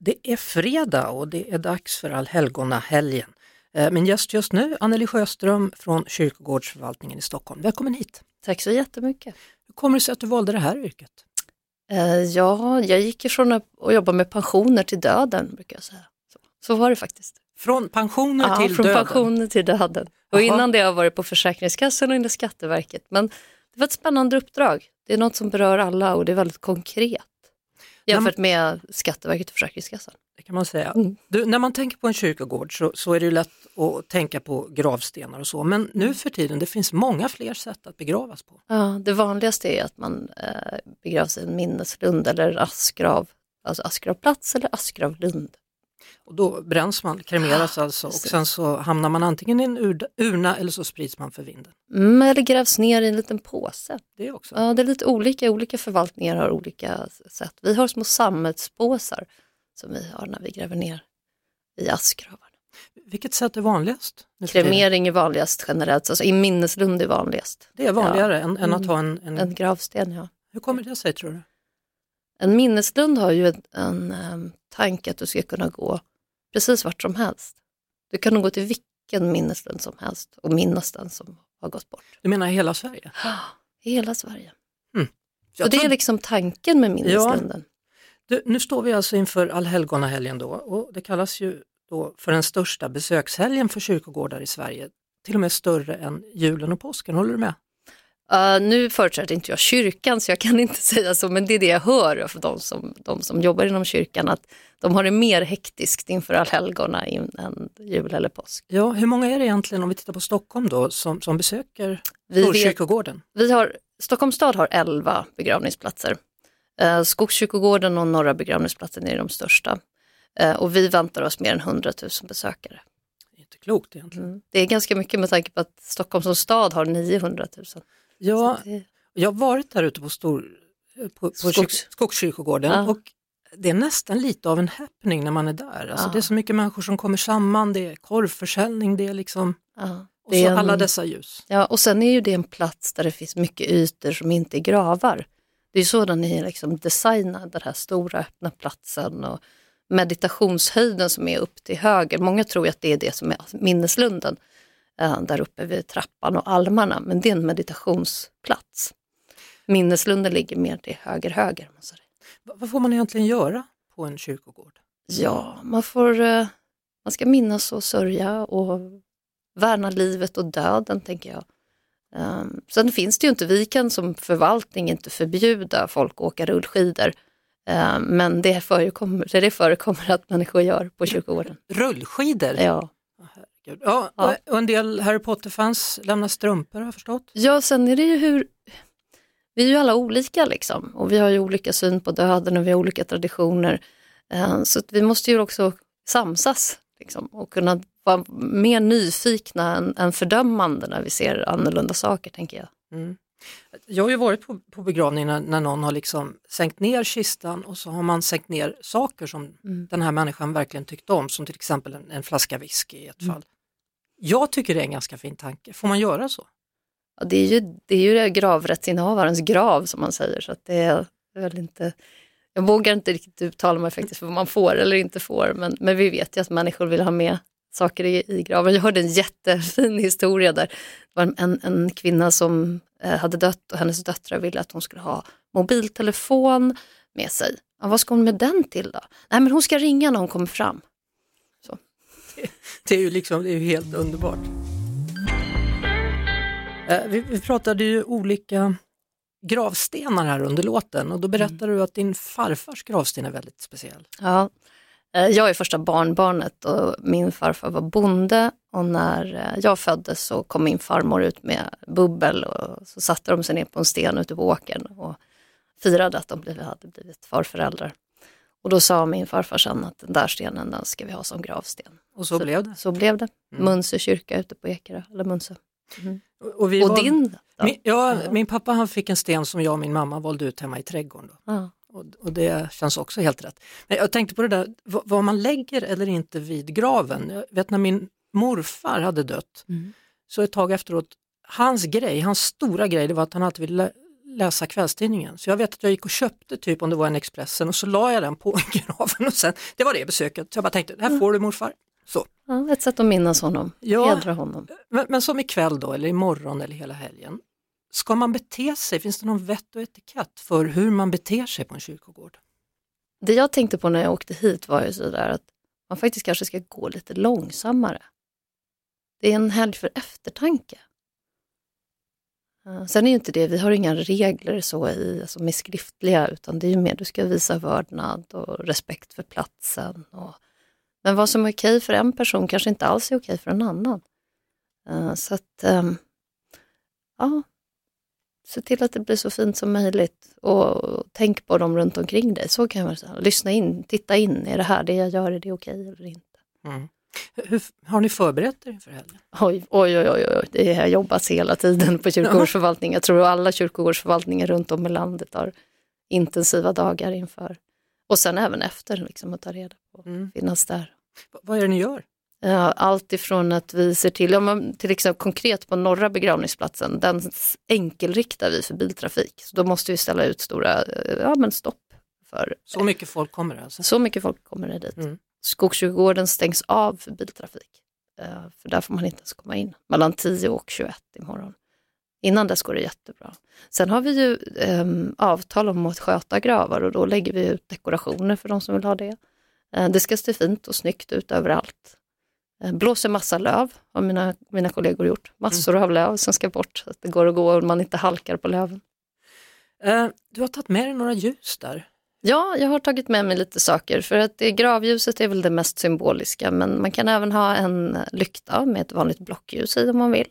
det är fredag och det är dags för allhelgonahelgen. Eh, Min gäst just nu, Anneli Sjöström från Kyrkogårdsförvaltningen i Stockholm. Välkommen hit! Tack så jättemycket. Hur kommer det sig att du valde det här yrket? Eh, ja, jag gick ifrån att jobba med pensioner till döden, brukar jag säga. Så, så var det faktiskt. Från pensioner Ja, till från döden? pensioner till döden. Och Jaha. innan det har jag varit på Försäkringskassan och inom Skatteverket. Men det var ett spännande uppdrag. Det är något som berör alla och det är väldigt konkret. Jämfört med Skatteverket och Försäkringskassan. Det kan man säga. Mm. Du, när man tänker på en kyrkogård så, så är det lätt att tänka på gravstenar och så, men nu för tiden det finns många fler sätt att begravas på. Ja, det vanligaste är att man eh, begravs i en minneslund eller askgrav. Alltså askgravplats eller askgravlund. Och då bränns man, kremeras alltså och sen så hamnar man antingen i en ur- urna eller så sprids man för vinden. Mm, eller grävs ner i en liten påse. Det också. Ja, det är lite olika. Olika förvaltningar har olika sätt. Vi har små sammetspåsar som vi har när vi gräver ner i askgravar. Vilket sätt är vanligast? Kremering är vanligast generellt, alltså i minneslund är vanligast. Det är vanligare Ja. än, än att Mm. ha en, en... En gravsten, ja. Hur kommer det sig tror du? En minneslund har ju en, en em, tanke att du ska kunna gå precis vart som helst. Du kan nog gå till vilken minneslund som helst och minnas den som har gått bort. Du menar hela Sverige? I hela Sverige. Jag och det är liksom tanken med minneslunden. du, nu står vi alltså inför allhelgonahelgen då och det kallas ju då för den största besökshelgen för kyrkogårdar i Sverige. Till och med större än julen och påsken, håller du med? Uh, nu företräder inte jag kyrkan så jag kan inte säga så, men det är det jag hör för de som, de som jobbar inom kyrkan, att de har det mer hektiskt inför allhelgona än jul eller påsk. Ja, hur många är det egentligen om vi tittar på Stockholm då som, som besöker Vi Storkyrkogården? Vi har, Stockholms stad har 11 begravningsplatser. Uh, Skogskyrkogården och Norra begravningsplatsen är de största. Eh, och vi väntar oss mer än 100 000 besökare. Inte klokt egentligen. Mm. Det är ganska mycket med tanke på att Stockholm som stad har 900 000. Ja, det- jag har varit där ute på, stor, på, på Skogs- Skogs... Skogskyrkogården Ja. och det är nästan lite av en happening när man är där. Alltså Ja. Det är så mycket människor som kommer samman, det är korvförsäljning, det är liksom, ja, och så en- alla dessa ljus. Ja, och sen är ju det en plats där det finns mycket ytor som inte är gravar. Det är så den är liksom designad, den här stora öppna platsen och meditationshöjden som är upp till höger. Många tror ju att det är det som är minneslunden, där uppe vid trappan och almarna, men det är en meditationsplats. Minneslunden ligger mer till höger, höger. om man säger. Va- Vad får man egentligen göra på en kyrkogård? Ja, man får, eh, man ska minnas och sörja och värna livet och döden, tänker jag. Um, sen finns det ju inte, vi kan som förvaltning inte förbjuda folk att åka rullskidor. Um, men det förekommer, det förekommer att människor gör på kyrkogården. Rullskidor? Ja. Gud. Ja, Ja. och en del Harry Potter-fans lämnar strumpor har jag förstått. ja, sen är det ju hur, vi är ju alla olika liksom och vi har ju olika syn på döden och vi har olika traditioner. Uh, så vi måste ju också samsas liksom, och kunna vara mer nyfikna än, än fördömande när vi ser annorlunda saker, tänker jag. Mm. Jag har ju varit på, på begravningar när, någon har liksom sänkt ner kistan och så har man sänkt ner saker som Mm. den här människan verkligen tyckte om, som till exempel en, en flaska whisky i ett Mm. fall. Jag tycker det är en ganska fin tanke. Får man göra så? Ja, det är ju, det är ju gravrättsinnehavarens grav som man säger, så det är väl inte jag vågar inte riktigt uttala mig faktiskt för vad man får eller inte får, men, men vi vet ju att människor vill ha med saker i, i graven. Jag hörde en jättefin historia där det var en, en kvinna som eh, hade dött och hennes döttrar ville att hon skulle ha mobiltelefon med sig. Ja, vad ska hon med den till då? Nej, men hon ska ringa när hon kommer fram. Det är ju, liksom, det är helt underbart. Eh, Vi, vi pratade ju olika gravstenar här under låten och då berättade du att din farfars gravsten är väldigt speciell. Ja, jag är första barnbarnet och min farfar var bonde och när eh, jag föddes så kom min farmor ut med bubbel och så satte de sig ner på en sten ute på åkern och firade att de hade blivit farföräldrar. Och då sa min farfar sen att den där stenen den ska vi ha som gravsten. Och så, blev det. Så blev det. Mm. Munse kyrka ute på Ekerö, eller Munse. Och, vi Och var- din då? Min, ja, min pappa han fick en sten som jag och min mamma valde ut hemma i trädgården. Då. Ja. Och, och det känns också helt rätt. Men jag tänkte på det där, vad, vad man lägger eller inte vid graven. Jag vet när min morfar hade dött, Mm. så ett tag efteråt, hans grej, hans stora grej, det var att han alltid ville lä- läsa kvällstidningen. Så jag vet att jag gick och köpte typ om det var en Expressen och så la jag den på graven och sen, det var det besöket. Så jag bara tänkte, det här får du morfar. Så. Ja, ett sätt att minnas honom, Ja. hedra honom. Men, men som ikväll då, eller imorgon eller hela helgen. Ska man bete sig, finns det någon vett och etikett för hur man beter sig på en kyrkogård? Det jag tänkte på när jag åkte hit var ju sådär att man faktiskt kanske ska gå lite långsammare. Det är en helg för eftertanke. Eh, sen är ju inte det, vi har inga regler så i, alltså med skriftliga, utan det är ju mer du ska visa vördnad och respekt för platsen. Och, men vad som är okej för en person kanske inte alls är okej för en annan. Eh, så att, ehm, ja, se till att det blir så fint som möjligt och tänk på dem runt omkring dig. Så kan man säga. Lyssna in, titta in, är det här det jag gör, är det okej eller inte? Mm. Hur, har ni förberett er inför helgen? Oj, oj, oj, oj, oj. det har jobbats hela tiden på kyrkogårdsförvaltning. Jag tror alla kyrkogårdsförvaltningar runt om i landet har intensiva dagar inför. Och sen även efter, liksom, att ta reda på, Mm. finnas där. V- vad är det ni gör? Allt ifrån att vi ser till, ja, men till exempel konkret på norra begravningsplatsen, den enkelriktar vi för biltrafik. Så då måste vi ställa ut stora eh, ja, men stopp för Så mycket folk kommer det alltså? så mycket folk kommer det dit. Mm. Skogskyrkogården stängs av för biltrafik. Eh, För där får man inte ens komma in mellan 10 och 21 imorgon. Innan dess går det jättebra. Sen har vi ju ehm, avtal om att sköta gravar och då lägger vi ut dekorationer för de som vill ha det. Eh, det ska se fint och snyggt ut överallt. Eh, blåser massa löv har mina, mina kollegor gjort. Massor av löv som ska bort så att det går att gå och man inte halkar på löven. Eh, du har tagit med dig några ljus där. Ja, jag har tagit med mig lite saker för att det, gravljuset är väl det mest symboliska men man kan även ha en lykta med ett vanligt blockljus i om man vill.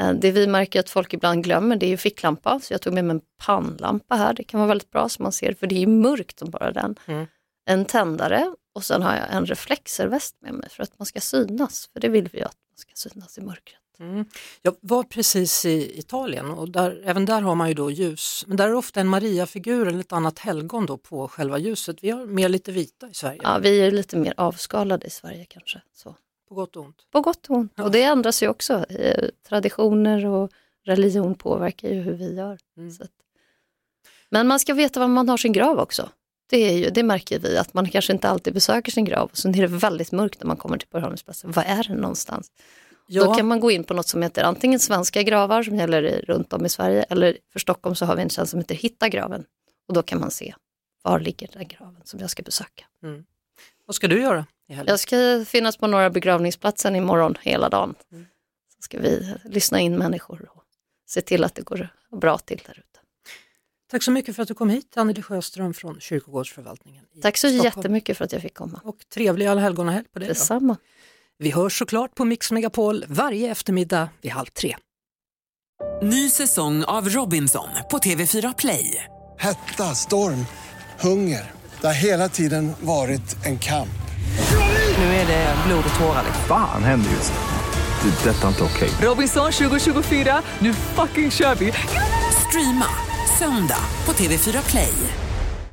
Eh, Det vi märker att folk ibland glömmer det är ju ficklampa så jag tog med mig en pannlampa här. Det kan vara väldigt bra så man ser för det är ju mörkt som bara den. Mm. En tändare och sen har jag en reflexerväst med mig för att man ska synas för det vill vi ju att man ska synas i mörkret. Mm. Jag var precis i Italien och där, även där har man ju då ljus. Men där är ofta en Maria-figur eller ett annat helgon då på själva ljuset. Vi har mer lite vita i Sverige, Ja, vi är lite mer avskalade i Sverige kanske. Så. på gott och ont. På gott och ont. Ja. Och det ändras ju också. Eh, Traditioner och religion påverkar ju hur vi gör. Mm. Men man ska veta var man har sin grav också. Det, är ju, det märker vi, att man kanske inte alltid besöker sin grav. Så är det väldigt mörkt när man kommer till begravningsplatsen. Var är den någonstans? Då Ja, kan man gå in på något som heter antingen svenska gravar som gäller runt om i Sverige eller för Stockholm så har vi en tjänst som heter Hitta graven. Och då kan man se var ligger den graven som jag ska besöka. vad ska du göra i helgen? Jag ska finnas på några begravningsplatsen imorgon hela dagen. Mm. Så ska vi lyssna in människor och se till att det går bra till där ute. Tack så mycket för att du kom hit, Anneli Sjöström från Kyrkogårdsförvaltningen i Tack så Stockholm. jättemycket för att jag fick komma. Och trevlig allhelgonahelg på dig. då. Detsamma. Vi hörs såklart på Mix Megapol varje eftermiddag vid halv tre. Ny säsong av Robinson på TV4 Play. Hetta, storm, hunger. Det har hela tiden varit en kamp. Nu är det blod och tårar. liksom. Fan händer just nu. Det. är Detta är inte okej. Robinson 2024, nu fucking kör vi! Streama söndag på TV4 Play.